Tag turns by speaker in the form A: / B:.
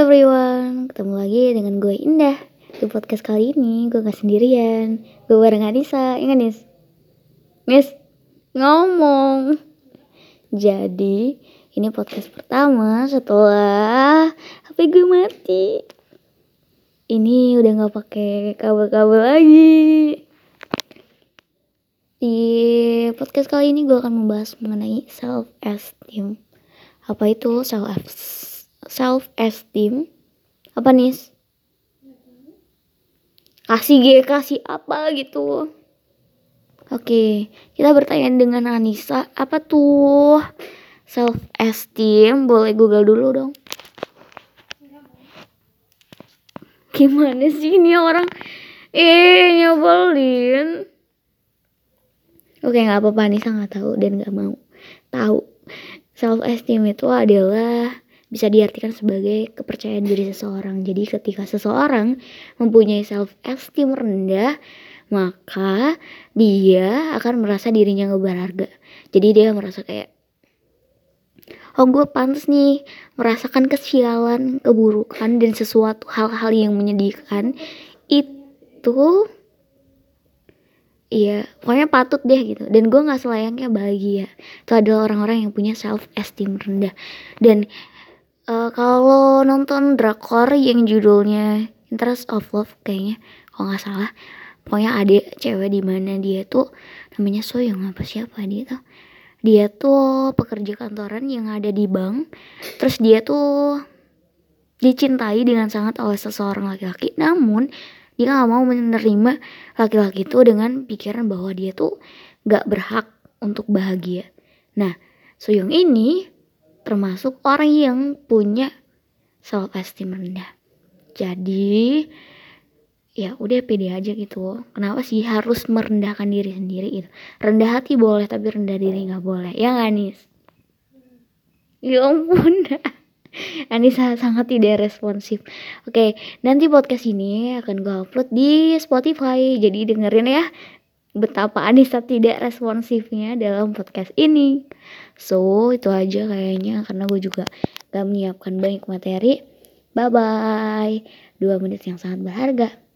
A: everyone, ketemu lagi dengan gue Indah. Di podcast kali ini gue gak sendirian. Gue bareng Anissa, ingat Nis? Nis, ngomong. Jadi, ini podcast pertama setelah HP gue mati. Ini udah gak pakai kabel-kabel lagi. Di podcast kali ini gue akan membahas mengenai self-esteem. Apa itu self-esteem? Self esteem apa nih kasih G kasih apa gitu. Oke kita bertanya dengan Anissa. Apa tuh? Self esteem boleh google dulu dong. Gimana sih ini orang? Eh nyebelin. Oke nggak apa-apa Anissa nggak tahu dan nggak mau tahu. Self esteem itu adalah bisa diartikan sebagai kepercayaan diri seseorang. Jadi ketika seseorang mempunyai self esteem rendah, maka dia akan merasa dirinya gak berharga. Jadi dia merasa kayak oh gue pantas nih merasakan kesialan, keburukan dan sesuatu hal-hal yang menyedihkan itu Iya, pokoknya patut deh gitu. Dan gue gak selayangnya bahagia. Itu adalah orang-orang yang punya self esteem rendah. Dan uh, kalau nonton drakor yang judulnya Interest of Love kayaknya kalau nggak salah. Pokoknya ada cewek di mana dia tuh namanya Soyong apa siapa dia tuh. Dia tuh pekerja kantoran yang ada di bank. Terus dia tuh dicintai dengan sangat oleh seseorang laki-laki. Namun dia nggak mau menerima laki-laki itu dengan pikiran bahwa dia tuh nggak berhak untuk bahagia. Nah Soyong ini termasuk orang yang punya self esteem rendah. Jadi ya udah pede aja gitu. Kenapa sih harus merendahkan diri sendiri itu? Rendah hati boleh tapi rendah diri nggak boleh. Ya nggak Nis? Ya ampun. Anissa sangat tidak responsif. Oke, nanti podcast ini akan gue upload di Spotify. Jadi dengerin ya betapa Anissa tidak responsifnya dalam podcast ini. So, itu aja kayaknya karena gue juga gak menyiapkan banyak materi. Bye-bye. Dua menit yang sangat berharga.